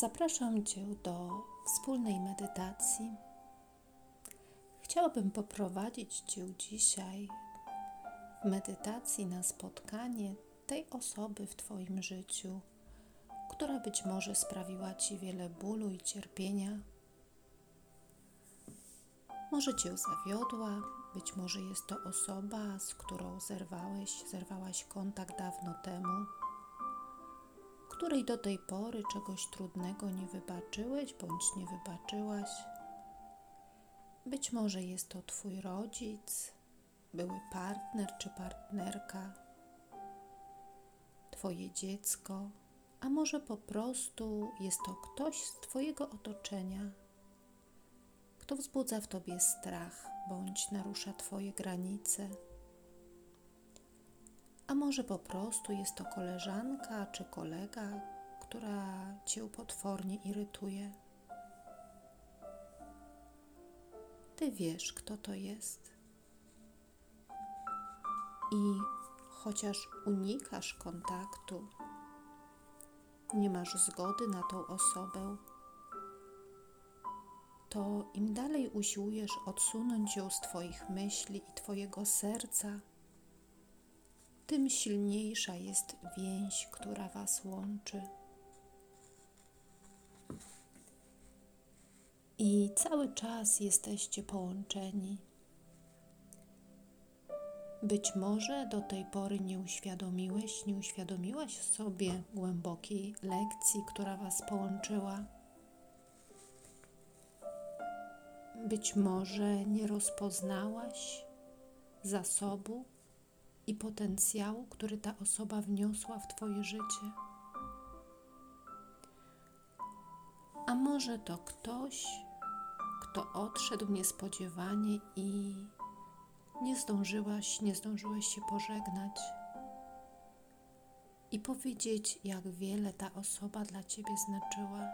Zapraszam Cię do wspólnej medytacji. Chciałabym poprowadzić Cię dzisiaj w medytacji na spotkanie tej osoby w Twoim życiu, która być może sprawiła Ci wiele bólu i cierpienia. Może Cię zawiodła, być może jest to osoba, z którą zerwałeś, zerwałaś kontakt dawno temu której do tej pory czegoś trudnego nie wybaczyłeś bądź nie wybaczyłaś. Być może jest to Twój rodzic, były partner czy partnerka, Twoje dziecko, a może po prostu jest to ktoś z Twojego otoczenia, kto wzbudza w Tobie strach bądź narusza Twoje granice a może po prostu jest to koleżanka czy kolega, która cię potwornie irytuje. Ty wiesz, kto to jest. I chociaż unikasz kontaktu, nie masz zgody na tą osobę, to im dalej usiłujesz odsunąć ją z Twoich myśli i Twojego serca, tym silniejsza jest więź, która Was łączy. I cały czas jesteście połączeni. Być może do tej pory nie uświadomiłeś, nie uświadomiłaś sobie głębokiej lekcji, która Was połączyła. Być może nie rozpoznałaś zasobu, i potencjału, który ta osoba wniosła w Twoje życie. A może to ktoś, kto odszedł niespodziewanie i nie zdążyłaś, nie zdążyłeś się pożegnać i powiedzieć, jak wiele ta osoba dla Ciebie znaczyła.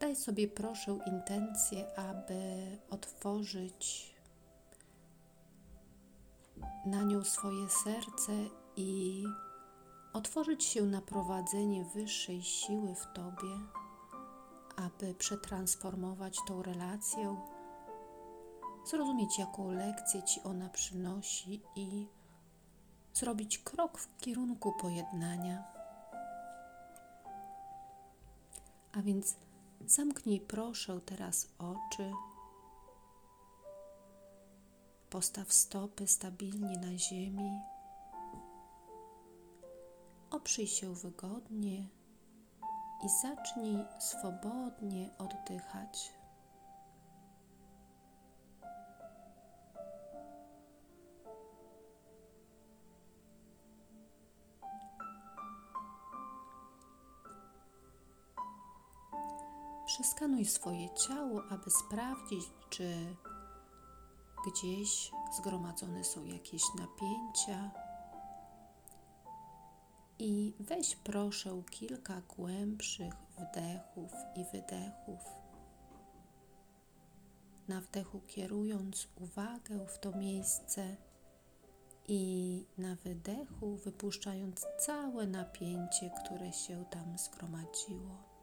Daj sobie proszę intencję, aby otworzyć na nią swoje serce i otworzyć się na prowadzenie wyższej siły w Tobie, aby przetransformować tą relację, zrozumieć, jaką lekcję Ci ona przynosi i zrobić krok w kierunku pojednania. A więc zamknij proszę teraz oczy. Postaw stopy stabilnie na ziemi. Oprzyj się wygodnie i zacznij swobodnie oddychać. Przeskanuj swoje ciało, aby sprawdzić, czy gdzieś zgromadzone są jakieś napięcia. I weź proszę kilka głębszych wdechów i wydechów. Na wdechu kierując uwagę w to miejsce i na wydechu wypuszczając całe napięcie, które się tam zgromadziło.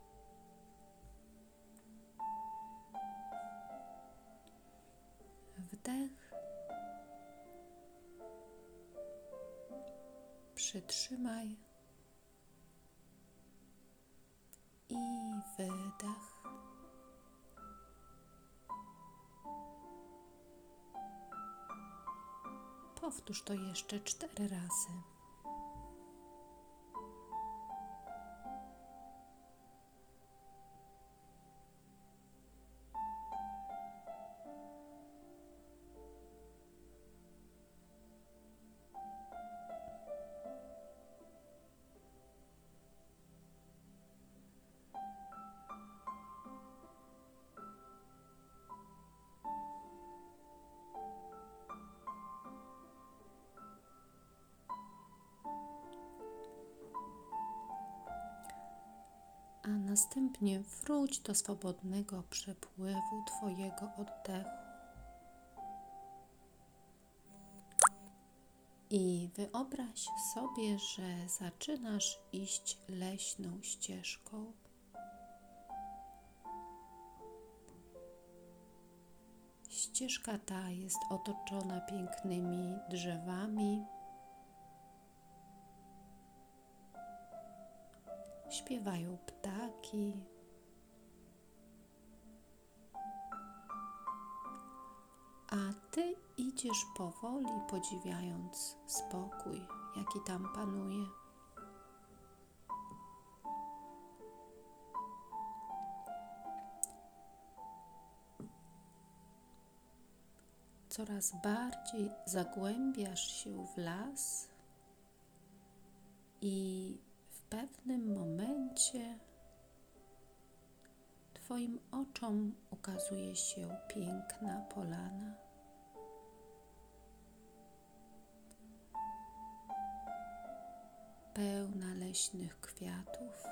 Przytrzymaj i wydech. Powtórz to jeszcze cztery razy. Następnie wróć do swobodnego przepływu Twojego oddechu. I wyobraź sobie, że zaczynasz iść leśną ścieżką. Ścieżka ta jest otoczona pięknymi drzewami. Śpiewają ptaki. A ty idziesz powoli, podziwiając spokój, jaki tam panuje. Coraz bardziej zagłębiasz się w las i pewnym momencie Twoim oczom ukazuje się piękna polana. Pełna leśnych kwiatów.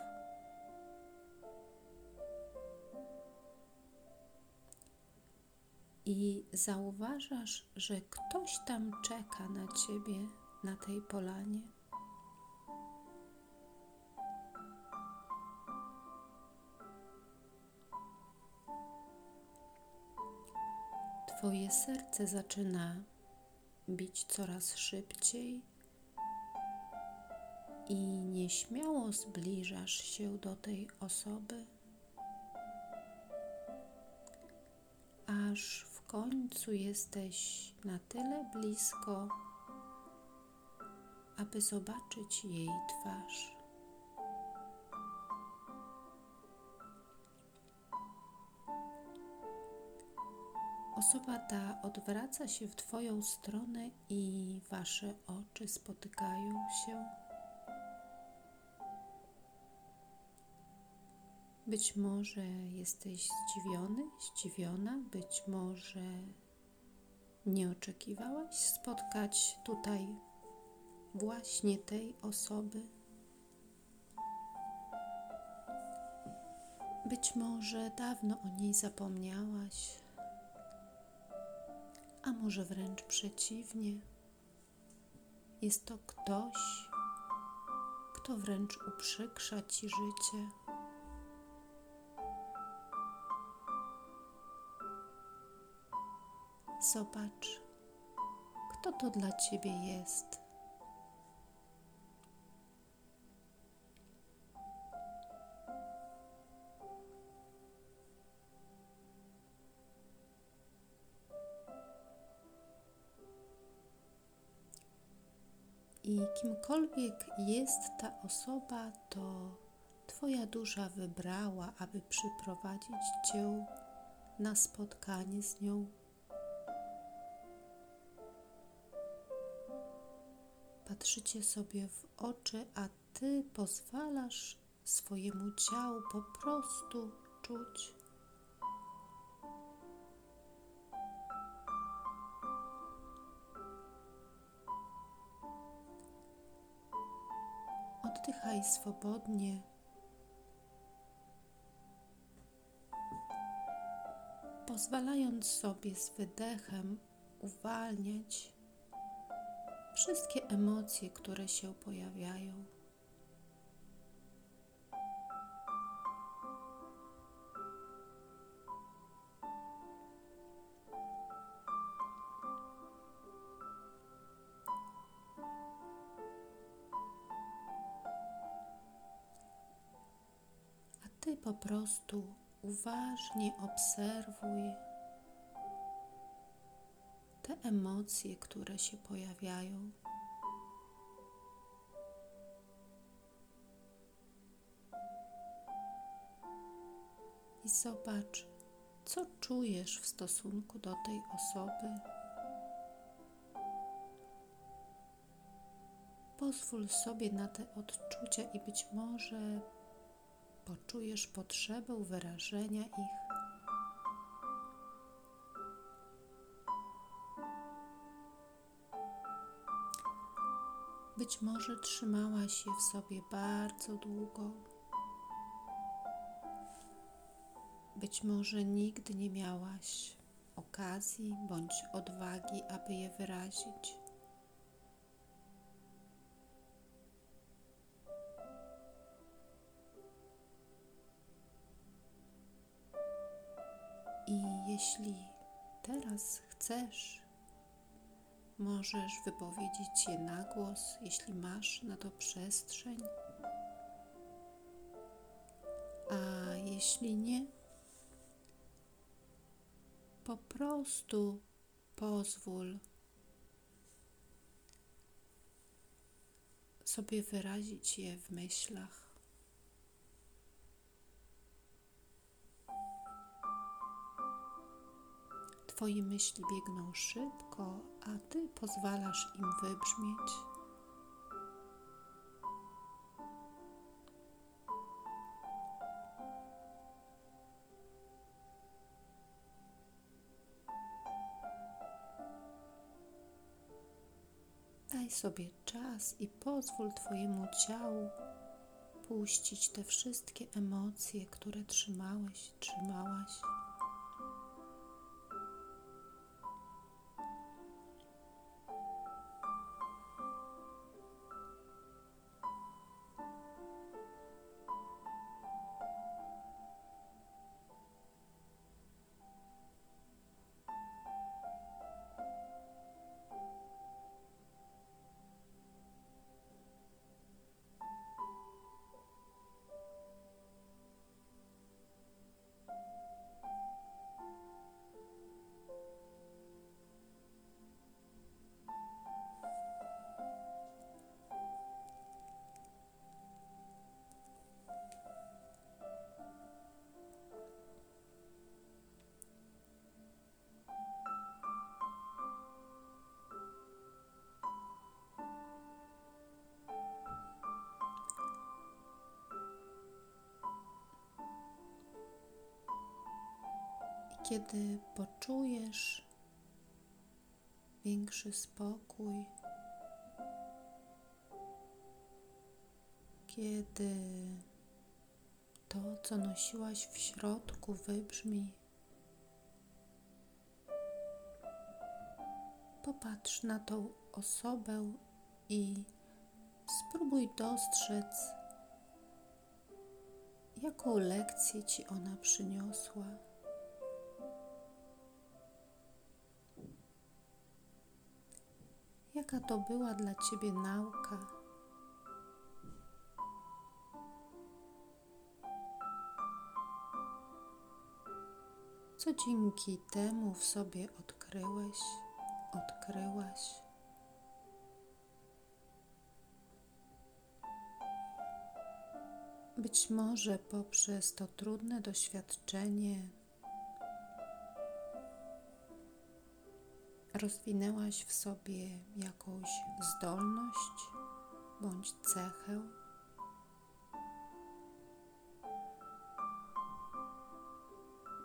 I zauważasz, że ktoś tam czeka na ciebie na tej polanie. Twoje serce zaczyna bić coraz szybciej i nieśmiało zbliżasz się do tej osoby, aż w końcu jesteś na tyle blisko, aby zobaczyć jej twarz. Osoba ta odwraca się w Twoją stronę i Wasze oczy spotykają się. Być może jesteś zdziwiony, zdziwiona, być może nie oczekiwałaś spotkać tutaj właśnie tej osoby. Być może dawno o niej zapomniałaś a może wręcz przeciwnie. Jest to ktoś, kto wręcz uprzykrza ci życie. Zobacz, kto to dla ciebie jest. Kimkolwiek jest ta osoba, to Twoja dusza wybrała, aby przyprowadzić Cię na spotkanie z nią. Patrzycie sobie w oczy, a Ty pozwalasz swojemu ciału po prostu czuć. Oddychaj swobodnie. Pozwalając sobie z wydechem uwalniać wszystkie emocje, które się pojawiają. Po prostu uważnie obserwuj te emocje, które się pojawiają. I zobacz, co czujesz w stosunku do tej osoby. Pozwól sobie na te odczucia i być może poczujesz potrzebę wyrażenia ich. Być może trzymałaś je w sobie bardzo długo. Być może nigdy nie miałaś okazji bądź odwagi, aby je wyrazić. Jeśli teraz chcesz, możesz wypowiedzieć je na głos, jeśli masz na to przestrzeń. A jeśli nie, po prostu pozwól sobie wyrazić je w myślach. Twoje myśli biegną szybko, a Ty pozwalasz im wybrzmieć. Daj sobie czas i pozwól Twojemu ciału puścić te wszystkie emocje, które trzymałeś, trzymałaś. Kiedy poczujesz większy spokój, kiedy to, co nosiłaś w środku, wybrzmi, popatrz na tą osobę i spróbuj dostrzec, jaką lekcję ci ona przyniosła. Jaka to była dla Ciebie nauka? Co dzięki temu w sobie odkryłeś, odkryłaś? Być może poprzez to trudne doświadczenie rozwinęłaś w sobie jakąś zdolność bądź cechę.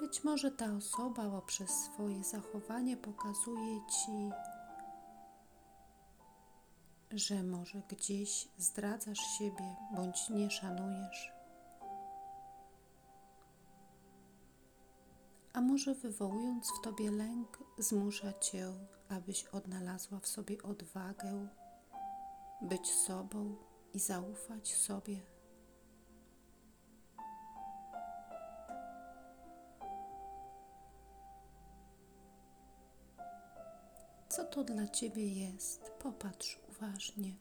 Być może ta osoba poprzez swoje zachowanie pokazuje ci, że może gdzieś zdradzasz siebie bądź nie szanujesz. A może wywołując w tobie lęk, zmusza cię, abyś odnalazła w sobie odwagę być sobą i zaufać sobie. Co to dla ciebie jest? Popatrz uważnie.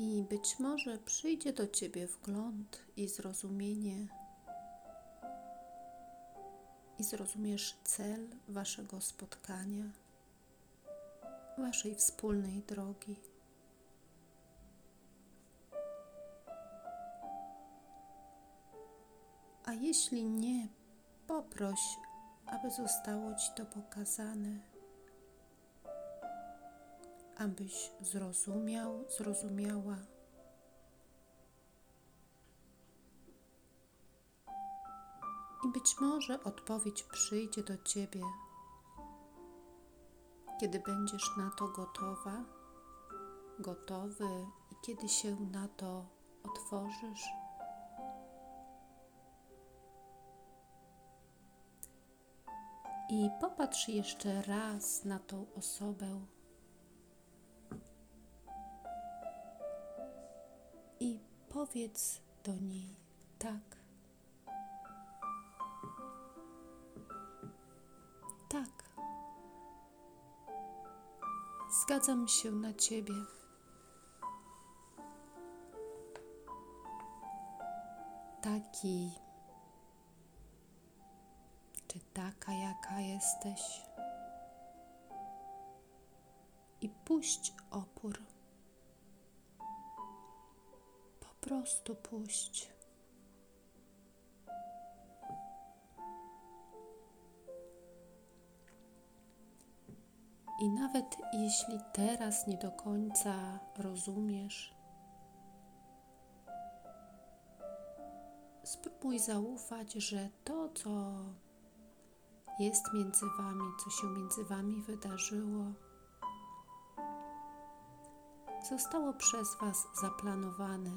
I być może przyjdzie do ciebie wgląd i zrozumienie, i zrozumiesz cel waszego spotkania, waszej wspólnej drogi. A jeśli nie, poproś, aby zostało ci to pokazane abyś zrozumiał, zrozumiała. I być może odpowiedź przyjdzie do ciebie, kiedy będziesz na to gotowa, gotowy i kiedy się na to otworzysz. I popatrz jeszcze raz na tą osobę. I powiedz do niej tak. Tak. Zgadzam się na ciebie. Taki czy taka, jaka jesteś. I puść opór. Prostu puść. I nawet jeśli teraz nie do końca rozumiesz, spróbuj zaufać, że to, co jest między Wami, co się między Wami wydarzyło, zostało przez Was zaplanowane,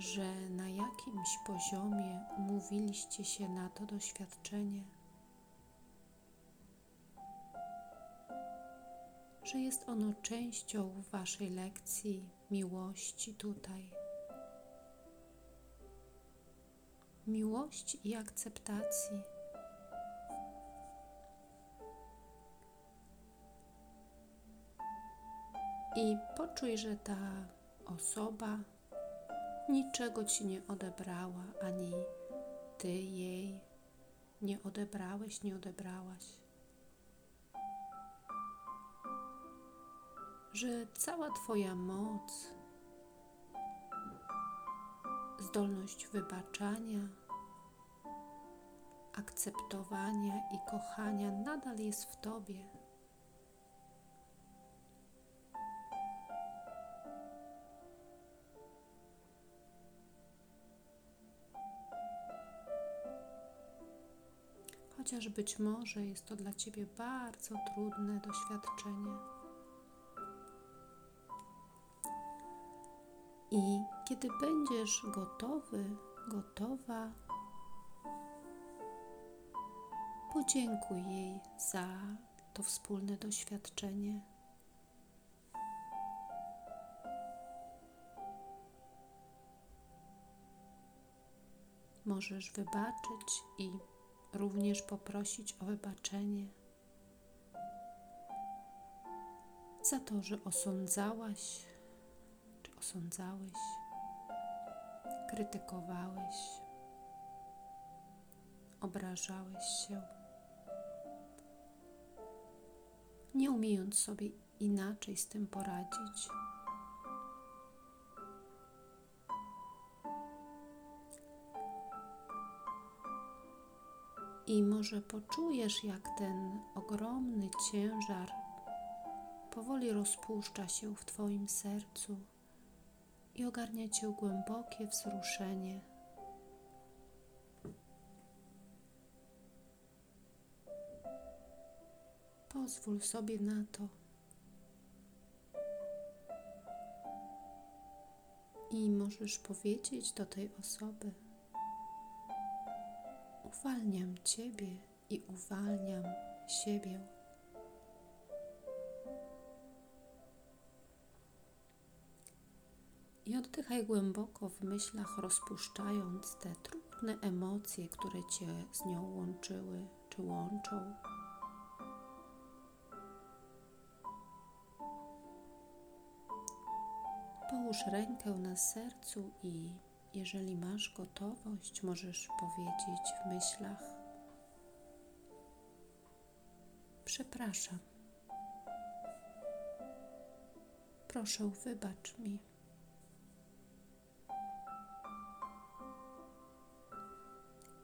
że na jakimś poziomie umówiliście się na to doświadczenie. że jest ono częścią Waszej lekcji miłości tutaj. Miłości i akceptacji. I poczuj, że ta osoba niczego ci nie odebrała, ani ty jej nie odebrałeś, nie odebrałaś. że cała Twoja moc, zdolność wybaczania, akceptowania i kochania nadal jest w Tobie. Chociaż być może jest to dla Ciebie bardzo trudne doświadczenie. I kiedy będziesz gotowy, gotowa, podziękuj jej za to wspólne doświadczenie. Możesz wybaczyć i również poprosić o wybaczenie za to, że osądzałaś osądzałeś, krytykowałeś, obrażałeś się, nie umiejąc sobie inaczej z tym poradzić. I może poczujesz, jak ten ogromny ciężar powoli rozpuszcza się w Twoim sercu i ogarnia Cię głębokie wzruszenie. Pozwól sobie na to. I możesz powiedzieć do tej osoby: Uwalniam Ciebie i uwalniam siebie. I oddychaj głęboko w myślach, rozpuszczając te trudne emocje, które cię z nią łączyły czy łączą. Połóż rękę na sercu i jeżeli masz gotowość, możesz powiedzieć w myślach: Przepraszam. Proszę, wybacz mi.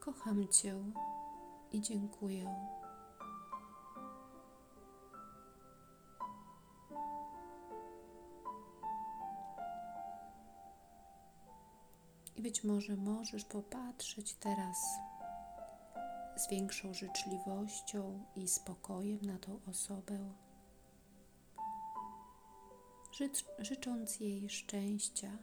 Kocham Cię i dziękuję. Być może możesz popatrzeć teraz z większą życzliwością i spokojem na tą osobę, życz, życząc jej szczęścia.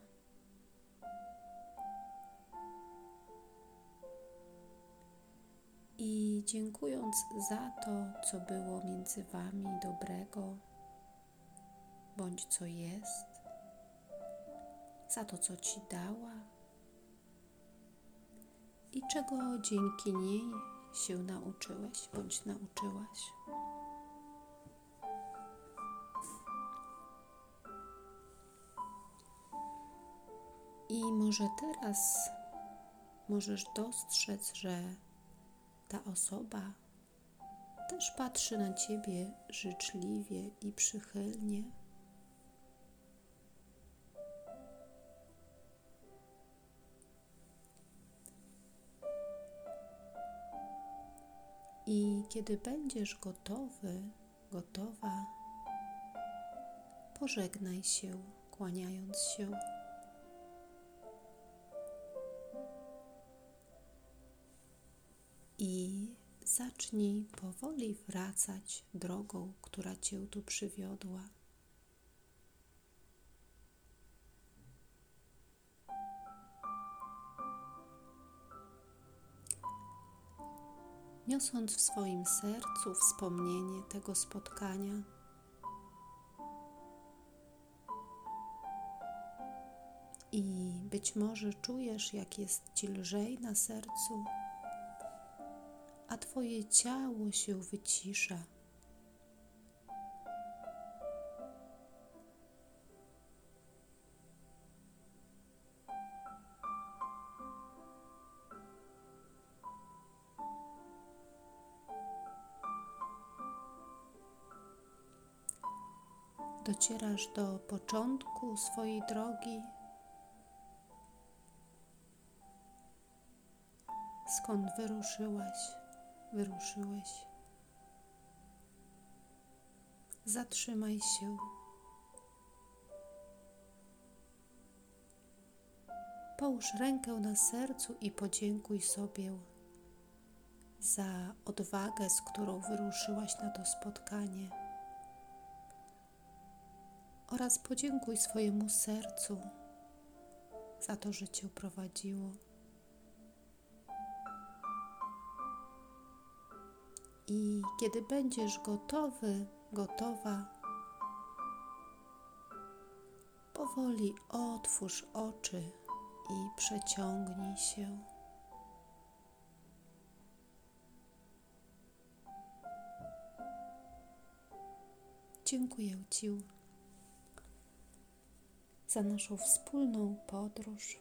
I dziękując za to, co było między Wami dobrego, bądź co jest, za to, co Ci dała i czego dzięki niej się nauczyłeś bądź nauczyłaś. I może teraz możesz dostrzec, że ta osoba też patrzy na ciebie życzliwie i przychylnie. Kiedy będziesz gotowy, gotowa, pożegnaj się, kłaniając się. I zacznij powoli wracać drogą, która cię tu przywiodła. Niosąc w swoim sercu wspomnienie tego spotkania. I być może czujesz, jak jest ci lżej na sercu, a Twoje ciało się wycisza. Docierasz do początku swojej drogi, skąd wyruszyłaś, wyruszyłeś. Zatrzymaj się. Połóż rękę na sercu i podziękuj sobie za odwagę, z którą wyruszyłaś na to spotkanie oraz podziękuj swojemu sercu za to, że Cię prowadziło. I kiedy będziesz gotowy, gotowa, powoli otwórz oczy i przeciągnij się. Dziękuję Ci za naszą wspólną podróż.